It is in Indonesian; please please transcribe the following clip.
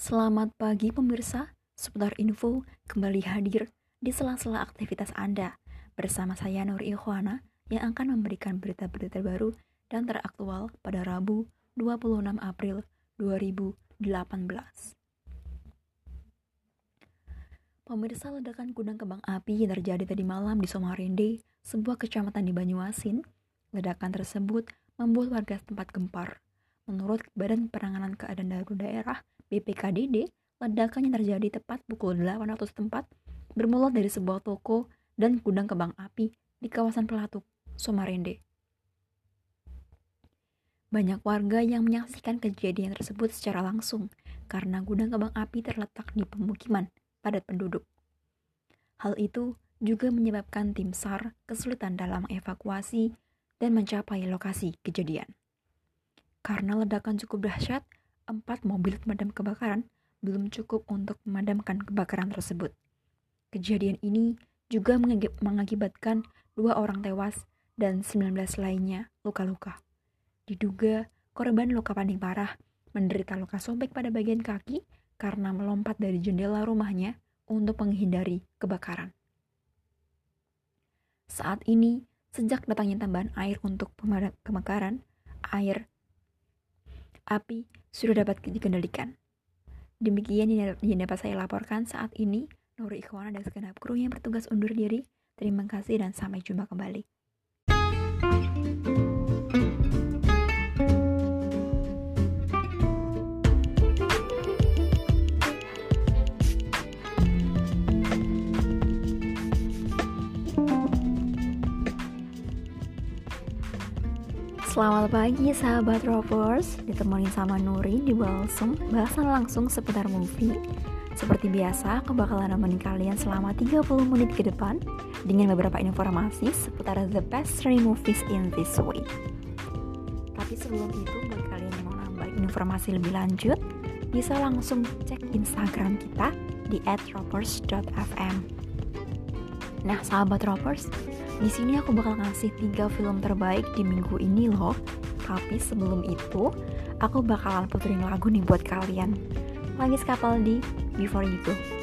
Selamat pagi pemirsa, seputar info kembali hadir di sela-sela aktivitas Anda bersama saya Nur Ikhwana yang akan memberikan berita-berita baru dan teraktual pada Rabu 26 April 2018. Pemirsa ledakan gudang kembang api yang terjadi tadi malam di Somarende, sebuah kecamatan di Banyuasin. Ledakan tersebut membuat warga setempat gempar. Menurut Badan Penanganan Keadaan Darurat Daerah BPKDD, ledakan yang terjadi tepat pukul 8 waktu setempat bermula dari sebuah toko dan gudang kembang api di kawasan Pelatuk, Somarende. Banyak warga yang menyaksikan kejadian tersebut secara langsung karena gudang kembang api terletak di pemukiman padat penduduk. Hal itu juga menyebabkan tim SAR kesulitan dalam evakuasi dan mencapai lokasi kejadian. Karena ledakan cukup dahsyat, empat mobil pemadam kebakaran belum cukup untuk memadamkan kebakaran tersebut. Kejadian ini juga mengakibatkan dua orang tewas dan 19 lainnya luka-luka. Diduga korban luka paling parah menderita luka sobek pada bagian kaki karena melompat dari jendela rumahnya untuk menghindari kebakaran. Saat ini, sejak datangnya tambahan air untuk pemadam kebakaran, air api sudah dapat dikendalikan. Demikian yang dapat saya laporkan saat ini. Nuri Ikhwana dan segenap kru yang bertugas undur diri. Terima kasih dan sampai jumpa kembali. Selamat pagi sahabat Rovers, ditemani sama Nuri di Balsum, bahasan langsung seputar movie. Seperti biasa, aku bakalan nemenin kalian selama 30 menit ke depan dengan beberapa informasi seputar the best three movies in this week. Tapi sebelum itu, buat kalian yang mau nambah informasi lebih lanjut, bisa langsung cek Instagram kita di @rovers.fm. Nah, sahabat Rovers, di sini aku bakal ngasih tiga film terbaik di minggu ini loh. Tapi sebelum itu, aku bakalan puterin lagu nih buat kalian. Lagi di Before You Go.